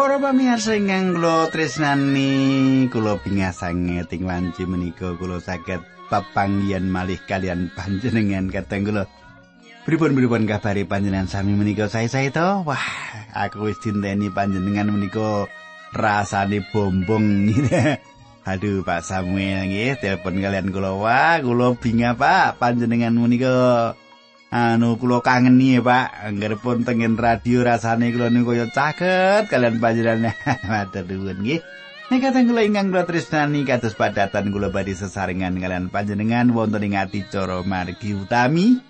Para pamirsa ingkang kula tresnani, kula bingasange ting wanci menika kula saged pepanggihan malih kalian panjenengan kateng kula. Pripun-pripun kabari panjenengan sami menika sae-sae to? Wah, aku wis dinteni panjenengan menika rasane bombong. Aduh Pak Samuel nggih telepon kalian kula wah kula bingung Pak panjenengan menika anu kula kangeni Pak. Anggeripun tengen radio rasane kula niku kaya caket kalian panjenengan. Matur nuwun nggih. Nek kateng kula ingkang kula tresnani kados padatan kula badhe sesarengan kalian panjenengan wonten ing adicara margi utami.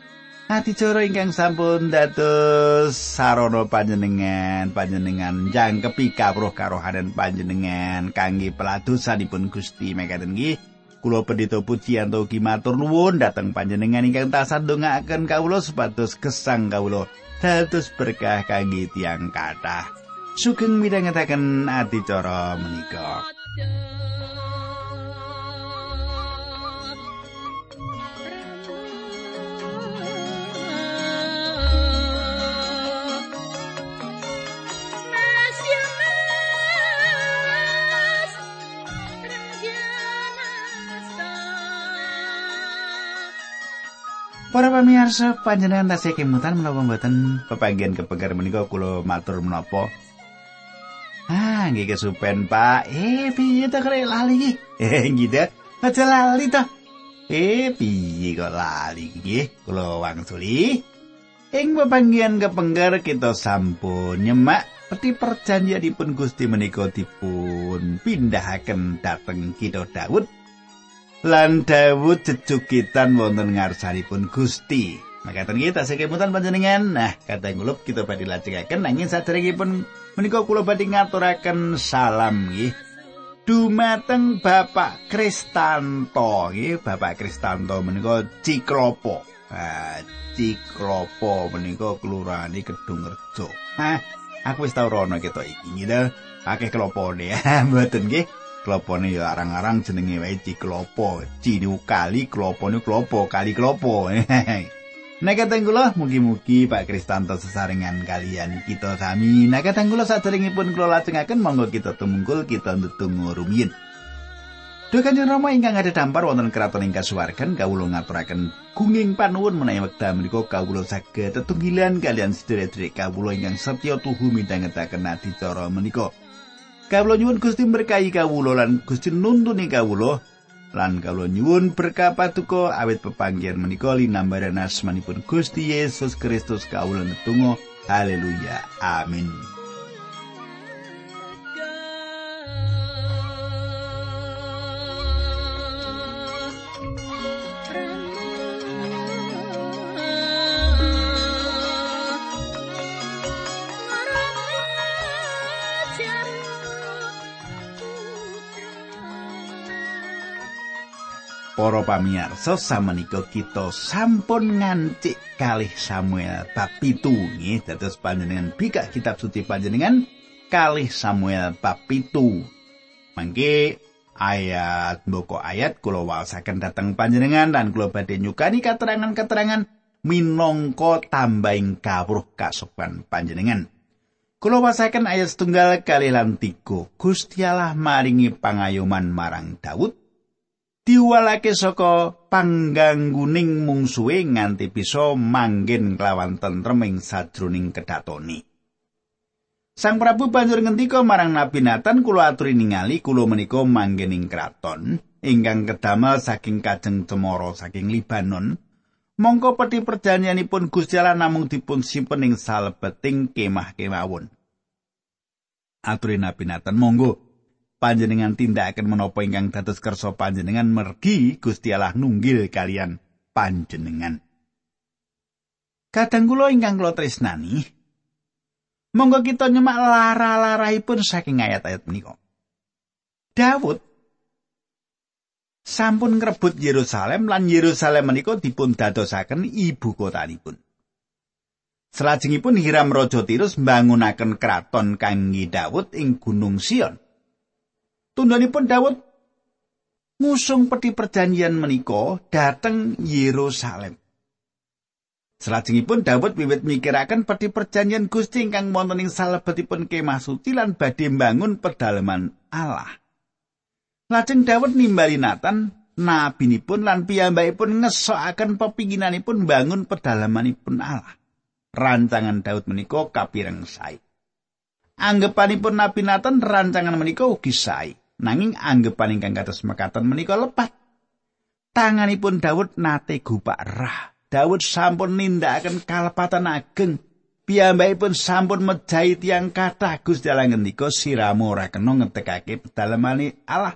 Adicara ingkang sampun dados sarana panjenengan panjenengan jangkepi kawruh karohanan panjenengan kangge peladosanipun Gusti. Mekaten nggih Kulo pendito pujian ugi matur nuwun dhateng panjenengan ingkang tansah ndongaaken kawula supados gesang kawula dados berkah kangge tiyang kathah. Sugeng midhangetaken adicara menika. Para pamirsa panjenengan tasih kemutan menapa mboten pepanggihan kepengker menika kula matur menapa Ah, nggih kesupen, Pak. Eh, piye to kare lali iki? Eh, gitu. Aja lali to. Eh, piye kok lali iki? Kula wangsuli. Ing pepanggihan kepengker kita sampun nyemak peti perjanjianipun Gusti menika dipun pindahaken dhateng kita Daud lan Dawud jejukitan wonten ngarsanipun Gusti. Makaten iki tasih kemutan panjenengan. Nah, kata ngulup kita badhe lajengaken nanging saderengipun menika kula badhe ngaturaken salam nggih. Dumateng Bapak Kristanto nggih, Bapak Kristanto menika Ciklopo. Ah, Ciklopo menika kelurahane Kedungrejo. Hah, aku wis tau rono ketok iki nggih. Akeh kelopone. Mboten nggih. Klopone ya arang-arang jenenge wae ciklopo cinu kali klopone klopo kali klopo Nek kateng kula mugi-mugi Pak Kristanto sesarengan kalian kita sami. Nek kateng kula saderengipun kula lajengaken monggo kita tumungkul kita ndedonga rumiyin. Duh Kanjeng Rama ingkang ada dampar wonten kraton ing kasuwargan kawula ngaturaken gunging panuwun menawi wekdal menika kawula saged tetunggilan kalian sedherek-sedherek kawula ingkang setya tuhu midhangetaken adicara menika. Kawula nyuwun Gusti berkahi kawula lan Gusti nuntuni kawula. Lan kawula nyuwun berkah patuko awit pepanggihan menika linambaran asmanipun Gusti Yesus Kristus kawula netunggal haleluya. Amin Para pamirsa samenika kita sampun ngancik kalih Samuel bab 7 nggih dados panjenengan bikak kitab suci panjenengan kalih Samuel bab 7. Mangke ayat mboko ayat kula waosaken dhateng panjenengan lan kula badhe nyukani keterangan-keterangan minangka tambahing kawruh kasopan panjenengan. Kula wasaken ayat setunggal kali lan Allah maringi pangayoman marang Daud diwalake saka panggangguning mungsuhe nganti bisa manggen kelawan tentrem ing sajroning kedatone. Sang Prabu banjur ngendika marang Nabi Nathan kula aturi ningali kula menika manggen ing kraton ingkang kedamel saking kajeng cemara saking Libanon. Mongko peti perjanjianipun Gusti Allah namung dipun simpen ing salebeting kemah kemawon. Aturi Nabi Nathan monggo panjenengan tindakaken menapa ingkang dados kersa panjenengan mergi Gusti Allah nunggil kalian panjenengan. Kadang kula ingkang kula tresnani, monggo kita nyemak lara-larahipun saking ayat-ayat menika. Daud sampun ngrebut Yerusalem lan Yerusalem menika dipun dadosaken ibu kotanipun. Selajengipun Hiram Raja Tirus mbangunaken kraton kangge Daud ing Gunung Sion. Tundhanipun Daud ngusung peti perjanjian menika dhateng Yerusalem. Salajengipun Daud wiwit mikiraken peti perjanjian Gusti ingkang wonten ing salebetipun kemah suci lan badhe mbangun pedalaman Allah. Lajeng Daud nimbali Nathan nabinipun lan piyambakipun ngesokaken pepinginanipun bangun pedalamanipun Allah. Rancangan Daud menika kapireng sae. Anggepanipun Nabi Nathan rancangan menika ugi sae, nanging anggepan ingkang kados mekaten menika lepat. Tanganipun Daud nate gupak rah Daud sampun nindakaken kalepatan ageng. Piyambakipun sampun mejahi tiyang kathah Gusti Allah ngendika siramu ora kena ngetekake pedalemane Allah.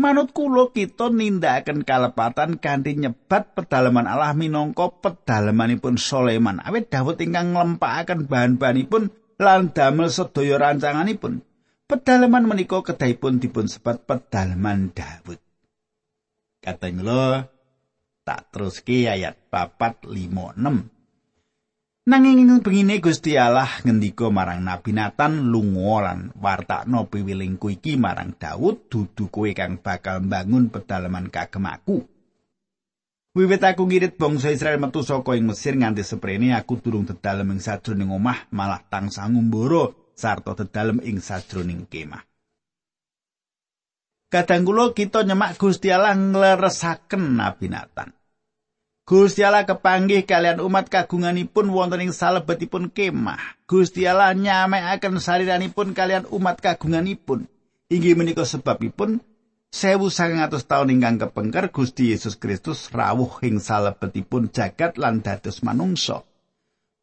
Manut kula kita nindakaken kalepatan kanthi nyebat pedalaman Allah minangka pedalamanipun Soleman. Awit Daud ingkang nglempakaken bahan-bahanipun lan damel sedaya rancanganipun. Pedalaman menika kedahipun dipun sebat pedalaman Daud. Katanya tak teruske ayat papat lima enam. Nanging ing bengine Gusti Allah ngendika marang Nabi Nathan lunga lan wartakno piwilingku iki marang Daud dudu kowe kang bakal mbangun pedalaman kagem aku. Wiwit aku ngirit bangsa Israel metu saka ing Mesir nganti seprene aku durung dedalem ing sajroning omah malah tansah ngumbara sarta dedalem ing sajroning kemah. Kadang kula kita nyemak Gusti Allah ngleresaken Nabi Nathan. Gusti Allah kepanggih kalian umat kagunganipun wonten ing salebetipun kemah. Gusti Allah nyamekaken sariranipun kalian umat kagunganipun. Inggih menika sebabipun sewu sangang atus tahun ingkang kepengker Gusti Yesus Kristus rawuh ing salebetipun jagat lan dados manungsa.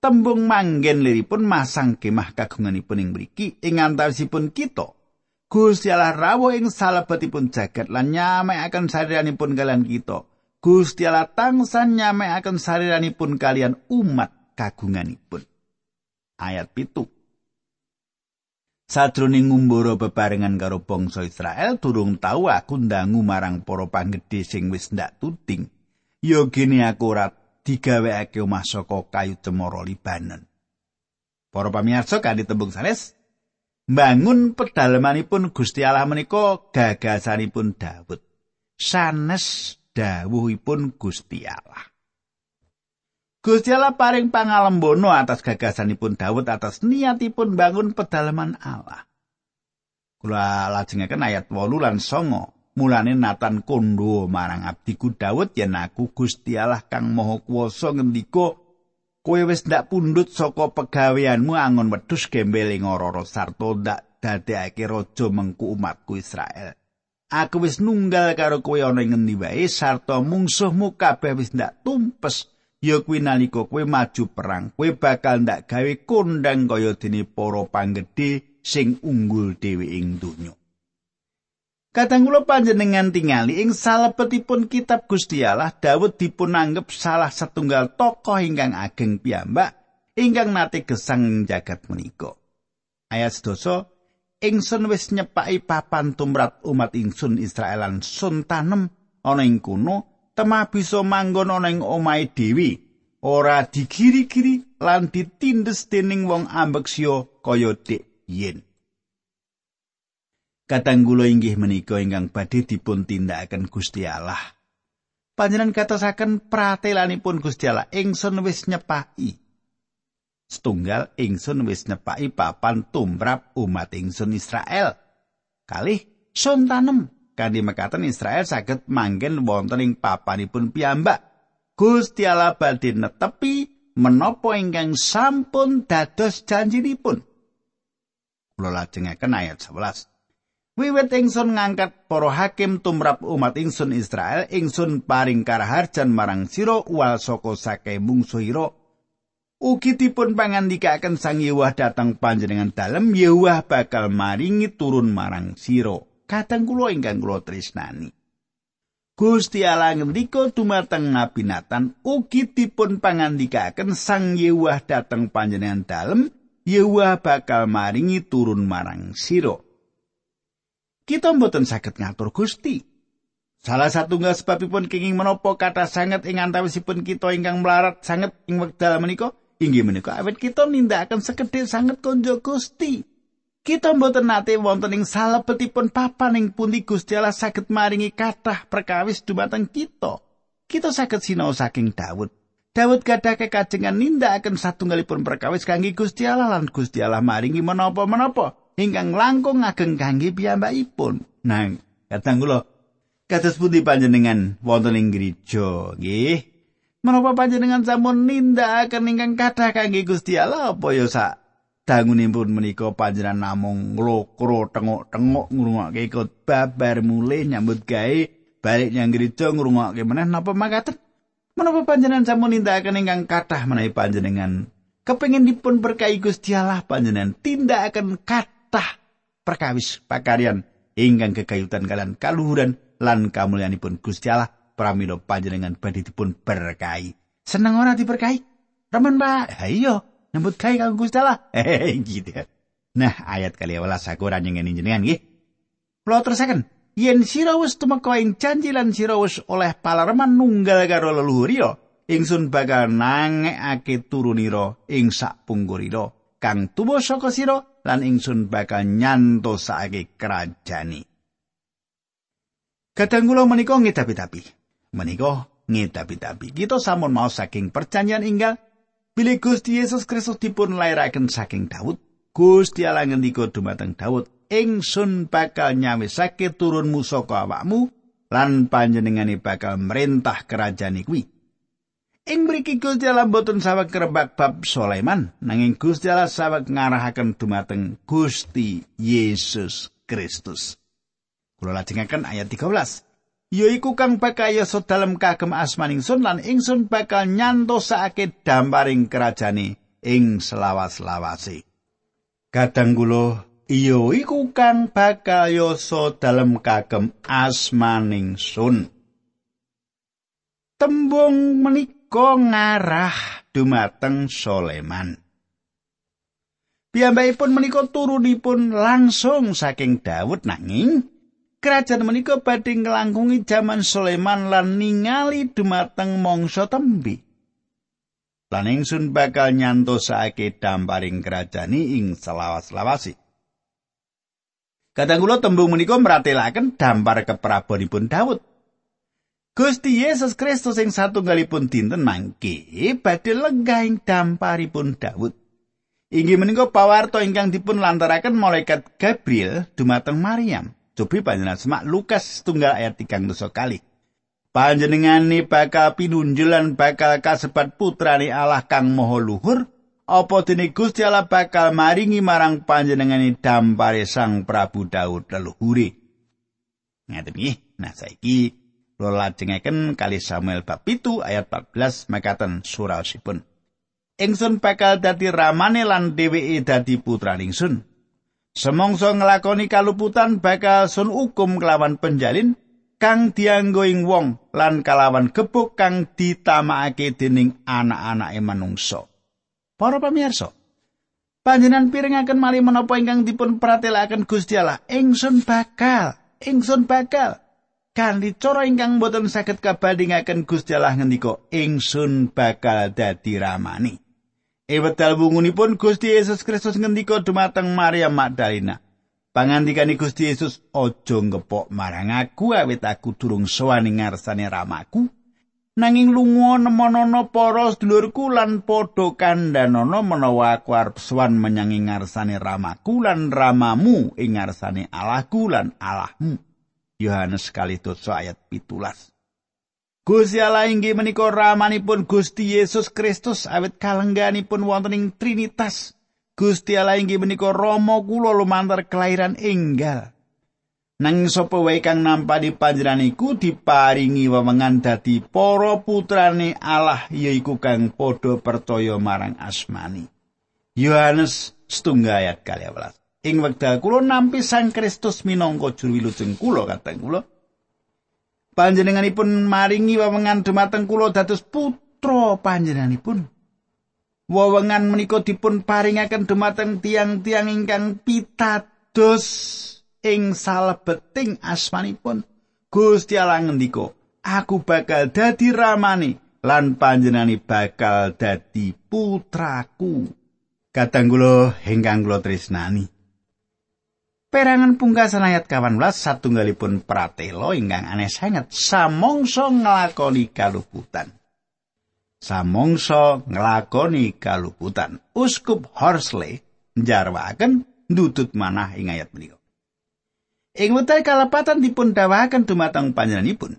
Tembung manggen liripun masang kemah kagunganipun ing mriki ing antawisipun kita. Gusti Allah rawuh ing salebetipun jagat lan nyamekaken sariranipun kalian kita. Gusti Allah tansah nyamekaken sariranipun kalian umat kagunganipun. Ayat pitu. Sadroning ngumbara bebarengan karo bangsa Israel durung tau aku ndangu marang para panggedhe sing wis ndak tuding. Ya gene aku ora digawekake omah saka kayu cemara Libanon. Para pamirsa kanthi tembung sanes, mbangun pedalamanipun Gusti Allah menika gagasanipun Daud. Sanes dawuhipun Gusti Allah. Gusti Allah paring pangalembono atas gagasanipun Daud atas niatipun bangun pedalaman Allah. Kula lajengaken ayat 8 lan 9. Mulane Nathan kondo marang abdiku Daud yen aku Gusti Allah kang Maha Kuwasa ngendika kowe wis ndak pundhut saka pegaweanmu angon wedhus gembel ing ora sarta ndak dadekake raja mengku umatku Israel. Aku wis nunggal karo kowe ana ing ngendi wae sarta mungsuhmu kabeh wis ndak tumpes. Ya kuwi nalika kowe maju perang, kowe bakal ndak gawe kondang kaya dene para panggedhe sing unggul dhewe ing donya. Kadang kula panjenengan tingali ing salebetipun kitab Gusti Allah, Daud dipunanggep salah setunggal tokoh ingkang ageng piyambak ingkang nate gesang jagat menika. Ayat sedoso, ingsun wis nyepaki papan tumrat umat ingsun Israel lan sun tanem ana ing kono, temah bisa manggon ana ing omahe dewi, ora digiri-giri lan ditindes dening wong ambeksya kaya dik yen. Katanggula inggih menika ingkang badhe dipun tindakaken Gusti Allah. Panjenengan katosaken pratelanipun Gusti Allah ingsun wis nyepaki. Setunggal ingsun wis nyepaki papan tumrap umat ingsun Israel. Kalih sun tanem mekaten Israel saged manggen wonten ing papanipun piyambak. Gusti Allah badhe netepi menapa ingkang sampun dados janjinipun. Kula lajengaken ayat 11. Wiwit ingsun ngangkat para hakim tumrap umat ingsun Israel, ingsun paring karaharjan marang sira wal saka sake mungsuhira. Ugi dipun pangandikaken Sang Yewah datang panjenengan dalem, Yewah bakal maringi turun marang sira. Kadang kula ingkang kula tresnani. Gusti Allah ngendika dumateng Nabi Nathan, ugi dipun pangandikaken Sang Yewah datang panjenengan dalem, Yewah bakal maringi turun marang sira. Kita mboten saged ngatur Gusti. Salah satunggal sebabipun kenging menapa kata sanget ing antawisipun kita ingkang melarat sanget ing wekdal menika inggih menika awet kita nindakaken sekedhik sanget konjo Gusti. Kita mboten nate wonten ing salebetipun papan ing pundi Gusti Allah saged maringi kathah perkawis dumateng kita. Kita saged sinau saking Daud. Daud gadah kekajengan nindakaken satunggalipun perkawis kangge Gusti Allah lan Gusti Allah maringi menapa-menapa ingkang langkung ageng kangge piyambakipun. Nang kadang kula kados pundi panjenengan wonten ing gereja nggih? Menapa panjenengan sampun nindakaken ingkang kathah kangge Gusti Allah apa ya sak dangunipun menika panjenengan namung nglokro tengok-tengok ngrungokke khotbah bar mulih nyambut gawe balik nyang gereja ngrungokke meneh napa makaten? Menapa panjenengan sampun nindakaken ingkang kathah menawi panjenengan kepengin dipun berkahi Gusti Allah panjenengan tindakaken kathah perkawis pakaryan ingkang kekayutan kalian kaluhuran lan kamulyanipun Gusti Allah pramila panjenengan badhe dipun berkahi. Seneng ora diberkahi? Remen, Pak. Ha iya, nyambut gawe kanggo Gusti Allah. gitu. Nah, ayat kali 11 aku ora nyengen jenengan nggih. Kula terusaken. yen sira wis tumeka ing janji lan sira wis oleh palareman nunggal karo leluhur ingsun bakal nangekake turunira ing sak pungkurira kang tuwa saka sira lan ingsun bakal nyantosake kerajani Kadang kula menika ngedapi-dapi. Menika ngedapi-dapi. Kita sampun mau saking perjanjian inggal bilih Gusti Yesus Kristus dipun lairaken saking Daud. Gusti Allah ngendika dumateng Daud, ingsun bakal nyawisake turunmu saka awakmu lan panjenengane bakal merintah kerajaan kuwi. Ing mriki Gusti Allah boten saweg kerebak bab Sulaiman, nanging Gusti Allah saweg ngarahaken dumateng Gusti Yesus Kristus. Kula lajengaken ayat 13. Yaiku kang bakal yasa dalem kagem asmaning sun lan ingsun bakal nyantosake damparing kerajane ing selawas-lawase. Kadang kula iyo iku kang bakal yoso dalem kagem asmaning sun. Tembung menika ngarah dumateng Soleman. Piyambakipun menika turunipun langsung saking Daud nanging kerajaan menika badhe nglangkungi jaman Soleman lan ningali dumateng mangsa tembi. Lan ingsun bakal nyantosake damparing kerajaan ing selawas-lawasi. Kadang kula tembung menika meratelaken dampar keprabonipun Daud. Gusti Yesus Kristus sing satunggalipun dinten mangke badhe lenggah ing damparipun Daud. Inggih menika pawarto ingkang dipun lantaraken malaikat Gabriel dumateng Maryam. Cobi panjenengan semak Lukas tunggal ayat 3 kali. Panjenengane bakal pinunjulan bakal kasebat putrane Allah kang maha luhur apa dene Gusti Allah bakal maringi marang panjenengane dampare Sang Prabu Daud leluhure. Ngaten nggih. Nah saiki kula lajengaken kali Samuel bab 7 ayat 14 makaten suraosipun. Ingsun bakal dadi ramane lan dheweke dadi putra ingsun. Semongso nglakoni kaluputan bakal sun hukum kelawan penjalin kang dianggo ing wong lan kalawan gebuk kang ditamakake dening anak-anake manungsa. Para pamirsa, panjenengan pirengaken mali menapa ingkang dipun pratelaken Gusti Allah, ingsun bakal, ingsun bakal kanthi cara ingkang boten saged kabandingaken Gusti Allah ngendika, ingsun bakal dadi ramani. Ewedal wungunipun Gusti Yesus Kristus ngendika dumateng Maria Magdalena. Pangandikane Gusti Yesus aja ngepok marang aku awit aku durung sowan ing ngarsane ramaku. nanging lunga nemonono para sedulurku lan padha kandhanono menawa aku arep sowan menyang ngarsane ramaku lan ramamu ing ngarsane Allahku lan Allahmu Yohanes kali dosa ayat pitulas. Gusti Allah inggih menika ramanipun Gusti Yesus Kristus awit kalengganipun wonten ing Trinitas. Gusti Allah inggih menika Rama kula lumantar kelahiran enggal. Nang sapa wae kang nampani panjenengan iku diparingi wewengan dadi para putrane Allah yaiku kang padha percaya marang asmani. Yohanes setunggal ayat kali Ing wekdal kula nampi Sang Kristus minangka juru wilujeng kula kateng kula. Panjenenganipun maringi wewengan dumateng kula dados putra panjenenganipun. Wewengan menika dipun paringaken dumateng tiang-tiang ingkang pitados ing salebeting asmanipun Gusti Allah ngendika aku bakal dadi ramani lan panjenengani bakal dadi putraku kadang kula ingkang kula tresnani Perangan pungkasan ayat 18 satunggalipun pratelo ingkang aneh sangat samongso nglakoni kaluputan. samongso nglakoni kaluputan. Uskup Horsley njarwaken ndudut manah ing ayat menika. Ing wekdal kalepatan dipun dawahaken dumateng panjenenganipun.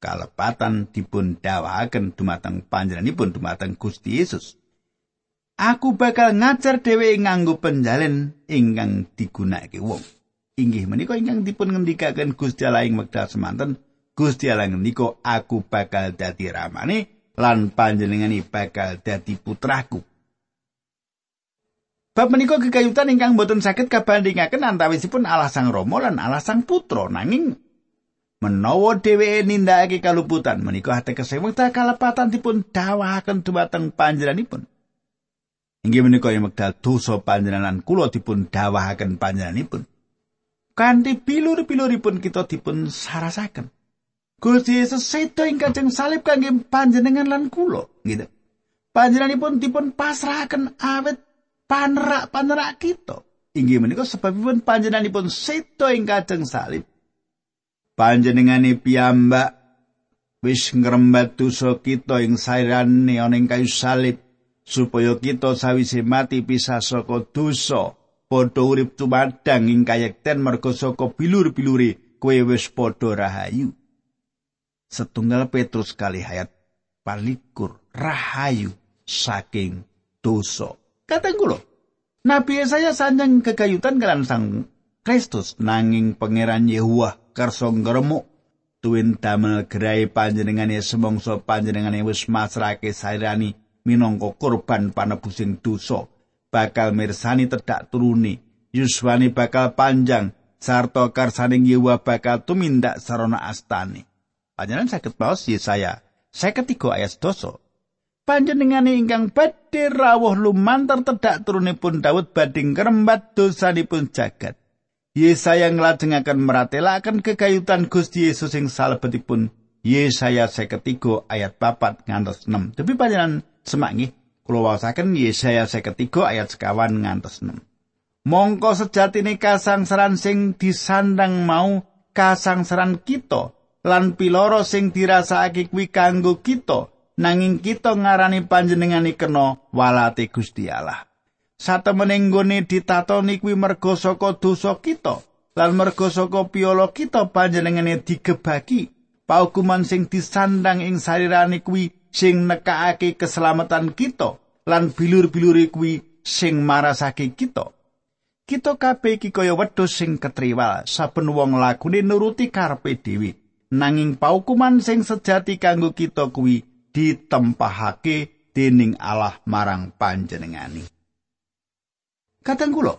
Kalepatan dipun dawahaken dumateng panjenenganipun dumateng Gusti Yesus. Aku bakal ngajar dheweke nganggo penjalin ingkang digunakake wong. Inggih menika ingkang dipun ngendikaken Gusti Allah ing wekdal semanten. Gusti Allah ngendika aku bakal dadi ramane lan panjenengani bakal dadi putraku. Bab menika kekayutan ingkang boten saged kabandingaken antawisipun Allah Sang Rama lan Allah Sang Putra nanging menawa dheweke nindakake kaluputan menika ateges wekdal kalepatan dipun dawahaken dumateng panjenenganipun. Inggih menika ing wekdal dosa panjenengan kula dipun dawahaken panjenenganipun. Kanthi bilur-biluripun kita dipun sarasaken. Gusti Yesus sedo ing kajeng salib kangge panjenengan lan kula, gitu. Panjenenganipun dipun pasrahaken awet panerak-panerak kita. Inggih menika sebabipun panjenenganipun sedo ing kajeng salib. Panjenengane piyambak wis ngrembat dosa kita ing sairane ana ing kayu salib supaya kita sawise mati pisah saka dosa padha urip tumadhang ing kayekten merga saka bilur-bilure kowe wis padha rahayu. setunggal Petrus kali hayat palikur rahayu saking dosa. Kateng kula, Nabi saya sanjang kekayutan kelan sang Kristus nanging pangeran Yehuwa kersa ngremuk tuwin damel gerai panjenengane semongso panjenengane wis masrake sairani minangka korban panebusing dosa bakal mirsani tedak turuni yuswani bakal panjang sarta karsaning Yehuwa bakal tumindak sarana astani Panjenengan saged maos Yesaya 53 ayat 12. Panjenengane ingkang badhe rawuh lumantar tedak turunipun Daud badhe ngrembat dosanipun jagat. Yesaya nglajengaken meratelaken kekayutan Gusti Yesus ing salebetipun Yesaya 53 ayat 4 ngantos 6. Tapi panjenengan semak nggih kula waosaken Yesaya 53 ayat sekawan ngantos 6. Mongko sejatine kasangsaran sing disandang mau kasangsaran kita lan piloro sing dirasakake kuwi kanggo kita nanging kita ngarani panjenengane kena walate Gusti Allah. Satemene nggone ditatoni kuwi merga saka dosa kita lan merga saka piolo kita panjenengane digebaki. Paukuman sing disandang ing sarirane kuwi sing nekakake keselamatan kita lan bilur-bilure kuwi sing marasake kita kita kabeh iki kaya wedhus sing ketriwal saben wong lagune nuruti karepe dhewe nanging paukuman sing sejati kanggo kita kuwi ditempahake dening Allah marang panjenengani. Kateng kula,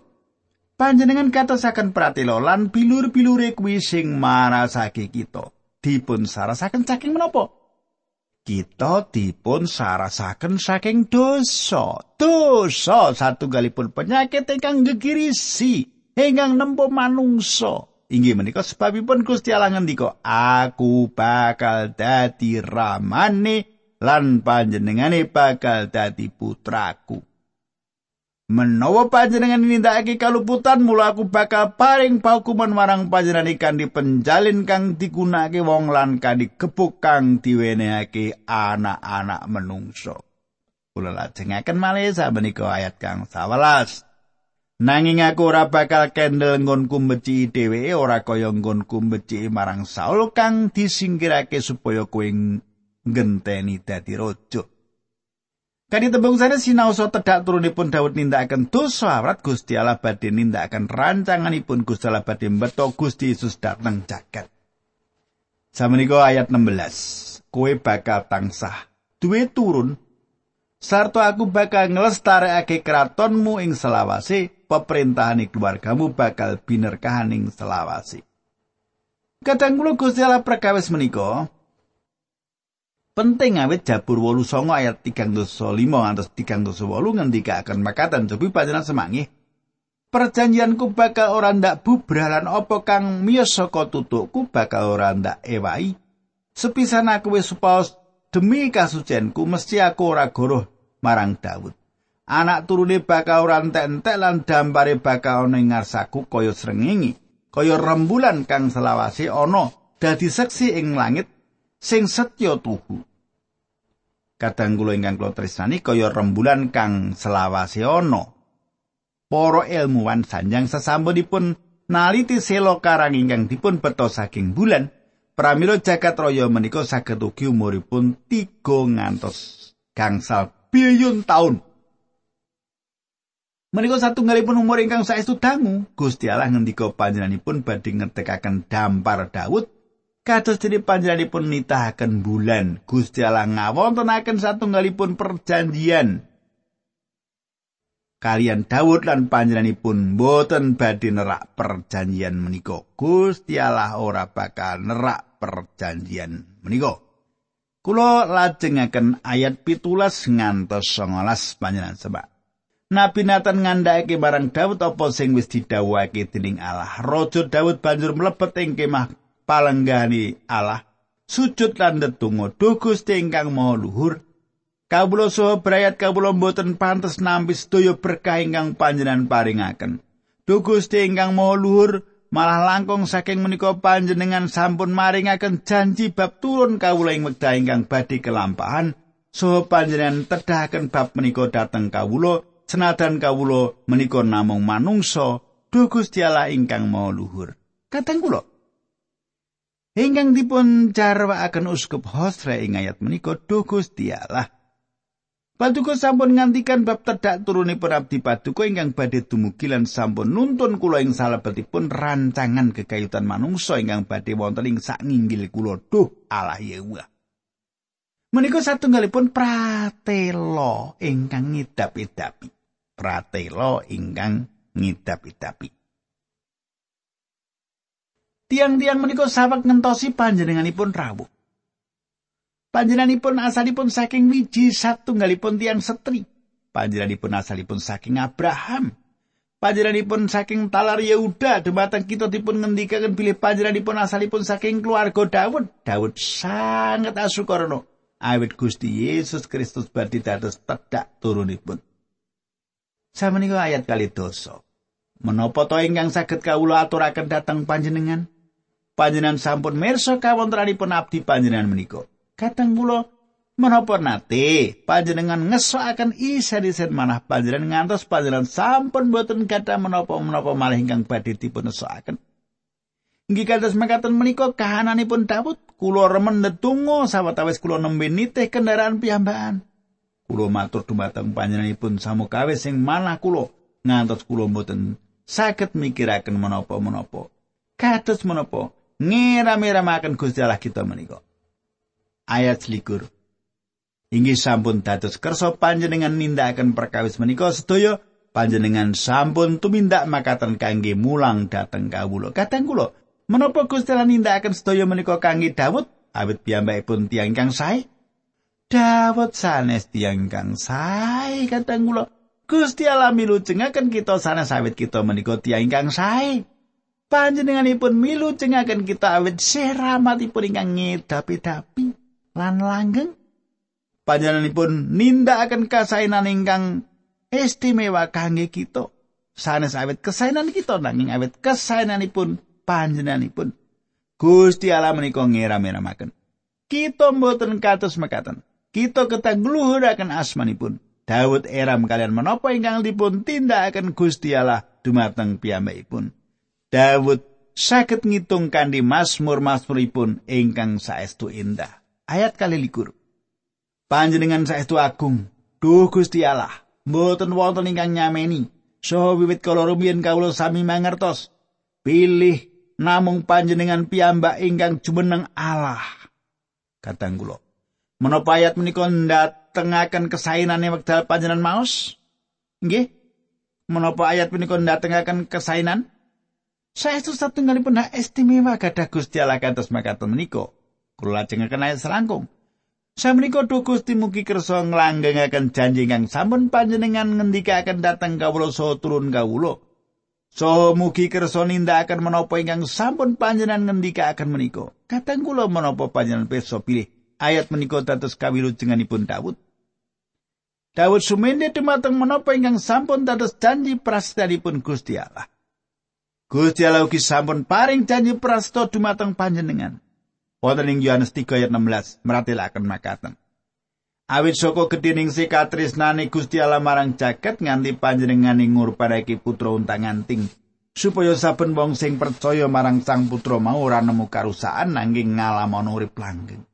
panjenengan katosaken pratela lan bilur-bilure kuwi sing marasake kita dipun sarasaken saking menapa? Kita dipun sarasaken saking dosa. Dosa satunggalipun penyakit ingkang gegirisi ingkang nempo manungsa. Inggih menika sebabipun Gusti Allah ngendika, "Aku bakal dadi ramane lan panjenengane bakal dadi putraku." Menawa panjenengan nindakake kaluputan, mula aku bakal paring paukuman marang panjenengan ikan di penjalin kang digunakake wong lan kang digebuk kang diwenehake anak-anak menungso. Kula lajengaken malih sabenika ayat kang 11. Nanging aku ora bakal kendel nggonku meci dheweke ora kaya nggonku meci marang Saul kang disingkirake supaya kowe ngenteni dadi raja. Kadi tembung sana sinaosa tedak turunipun Daud nindakaken dosa awrat Gusti Allah badhe nindakaken rancanganipun Gusti Allah badhe mbeto Gusti Yesus dateng jagat. Samenika ayat 16. Kowe bakal tansah duwe turun sarta aku bakal nglestarekake kratonmu ing selawase peperintahan keluargamu bakal binerkahaning selawase kadang kula Gusti Allah perkawis menika penting awet Jabur 89 ayat 35 ngantos 38 ngendikaken makatan cobi panjenengan semangih Perjanjianku bakal ora ndak bubralan apa kang miyos saka tutukku bakal ora ndak ewai. Sepisan aku wis supaos demi kasucianku mesti aku ora goroh marang Daud. Anak turune bakal ora entek-entek lan dampare bakal ana ing ngarsaku kaya srengenge, kaya rembulan kang selawase ana dadi seksi ing langit sing setya tuhu. Kadang kula ingkang kula tresnani kaya rembulan kang selawase ana. Para ilmuwan sanjang sesampunipun naliti selo karang ingkang dipun beto saking bulan, pramila jagat raya menika saged ugi umuripun 3 ngantos gangsal billion taun. Menika satunggalipun umur ingkang saestu dangu, Gusti Allah ngendika panjenenganipun badhe ngetekaken dampar Daud kados dene panjenenganipun nitahaken bulan. Gusti Allah ngawontenaken satunggalipun perjanjian kalian Daud lan panjenenganipun boten badhe nerak perjanjian menika. Gusti Allah ora bakal nerak perjanjian menika. Kula lajengaken ayat pitulas ngantos 19 panjenengan sebab. Nabi Nathan ngandhakake marang Daud apa sing wis didhawuhake dening Allah. Raja Daud banjur mlebet ing kemah palenggani Allah. Sujud lan ndedonga, "Duh Gusti ingkang Maha Luhur, Kawula saha brayat kawula mboten pantes nampi sedaya berkah ingkang panjenengan paringaken. Duh Gusti ingkang Maha Luhur, malah langkung saking menika panjenengan sampun maringaken janji bab turun kawula ing wekdal ingkang badhe kelampahan. Saha panjenengan tedahaken bab menika dhateng kawula, senadan kawula menika namung manungsa. Duh Gusti Allah ingkang Maha Luhur. Kateng kula Ingkang dipun jarwaaken uskup Hosre ing ayat menika Duh Gusti Allah. Paduka sampun ngantikan bab tedak turunipun abdi paduka ingkang badhe dumugi lan sampun nuntun kula ing salebetipun rancangan kekayutan manungsa ingkang badhe wonten ing sak nginggil kula duh Allah Yehuwa. Menika satunggalipun pratela ingkang ngidap-idapi. Pratela ingkang ngidap-idapi. Tiang-tiang menika sawek ngentosi panjenenganipun rawuh. Panjenenganipun asalipun saking wiji satunggalipun tiang setri. Panjenenganipun asalipun saking Abraham. Panjenenganipun saking talar Yehuda dumateng kita dipun ngendikaken bilih panjenenganipun asalipun saking keluarga Daud. Daud sangat asukarno awit Gusti Yesus Kristus badhe dados tedak turunipun. Samenika ayat kali dosa. Menapa to ingkang saged kawula aturaken dhateng panjenengan? Panjenengan sampun mirsa kawontenanipun abdi panjenengan menika. Kadang kula menapa nate panjenengan ngesoaken isen-isen manah panjenengan ngantos panjenengan sampun boten gadah menapa-menapa malih ingkang badhe dipun esoaken. Inggih kados mekaten menika kahananipun Daud, kula remen ndedonga sawetawis kula nembe nitih kendaraan piyambakan. Kula matur dumateng panjenenganipun samukawis sing manah kula ngantos kula boten saged mikiraken menapa-menapa. Kados menapa ngira-miramaken Gusti Allah kita menika. ayat selikur. Inggih sampun dados kersa panjenengan nindakaken perkawis menika sedaya panjenengan sampun tumindak makaten kangge mulang dhateng kawula. Kadang kula, menapa Gusti Allah nindakaken sedaya menika kangge Daud awit piyambakipun tiyang kang sae? Daud sanes tiyang kang sae kadang kula. Gusti Allah milu cengaken kita sanes awit kita menika tiyang kang sae. Panjenenganipun milu cengaken kita awit seramatipun ingkang ngedapi-dapi. lan langgeng. Panjenenganipun nindakaken kasainan ingkang istimewa kangge kita. Sanes awet kasainan kita nanging awet kasainanipun panjenenganipun. Gusti Allah menika ngira-miramaken kita mboten kados mekaten. Kita ketang ngluhuraken asmanipun. Daud eram kalian menapa ingkang dipun tindakaken Gusti Allah dumateng piyambakipun Daud saged ngitung kanthi masmur-masmuripun ingkang saestu indah ayat kali likur. Panjenengan saestu agung, duh Gusti Allah, mboten wonten ingkang nyameni. So wiwit kala rumiyin kawula sami mangertos, pilih namung panjenengan piyambak ingkang jumeneng Allah. Katang kula. Menapa ayat menika ndatengaken kesainane wekdal panjenengan maos? Nggih. Menapa ayat menika ndatengaken kesainan? Saestu satunggalipun hak istimewa gadah Gusti Allah kantos makaten menika. kula lajengaken ayat selangkung. Samenika duh Gusti mugi kersa nglanggengaken janji kang sampun panjenengan ngendikaken dhateng kawula saha turun kawula. So mugi kersa nindakaken menapa ingkang sampun panjenengan ngendikaken menika. Kateng kula menapa panjenengan pirsa pilih ayat menika dados kawilujenganipun Daud. Daud sumende dumateng menapa ingkang sampun dados janji prastanipun Gusti Allah. Gusti Allah ugi sampun paring janji prasta dumateng panjenengan. Wonten ing Yohanes 3 ayat 16 meratelaken makaten. Awit saka gedhening sikatresnane Gusti Allah marang jagat nganti panjenengane ngurpanake putra untang-anting supaya saben wong sing percaya marang Sang Putra mau ora nemu karusaan nanging ngalamono urip langgeng.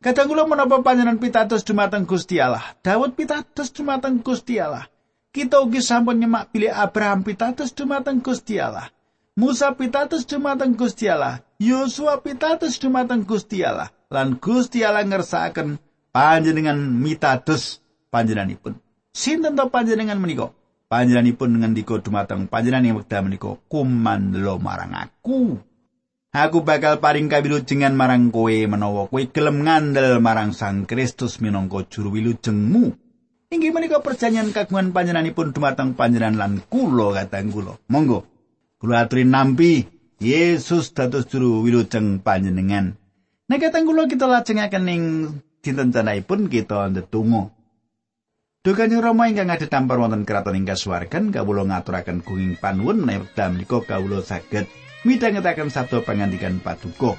Kadang kula menapa panjenengan pitados dumateng Gusti Allah. Daud pitados dumateng Gusti Allah. Kita ugi sampun nyemak pilih Abraham pitados dumateng Gusti Allah. Musa pitados dumateng Gusti Allah. Yosua pitados dumateng Gusti Allah. Lan Gusti Allah ngersakaken panjenengan mitados panjenenganipun. Sinten to panjenengan menika? Panjenenganipun ngendika dumateng panjenengan ing wekdal menika kumandelo marang aku. Aku bakal paring kawilujengan marang kowe menawa kowe gelem ngandel marang Sang Kristus minangka juru wilujengmu. Inggih menika perjanjian kagungan panjenenganipun dumateng panjenengan lan kula katang kula. Monggo kula aturi nampi Yesus dados juru wilujeng panjenengan. Nek katang kula kita lajengaken ing dinten canaipun kita ndedonga. Dukanyo Rama ingkang ada tampar wonten keraton ing kasuwargan kawula ngaturaken gunging panuwun menawi menika kawula saged midhangetaken sabda pangandikan paduka.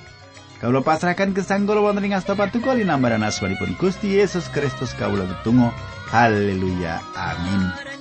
Kawula pasrahaken gesang kula wonten ing asta paduka linambaran asmanipun Gusti Yesus Kristus kawula ndedonga. Haleluya. Amin.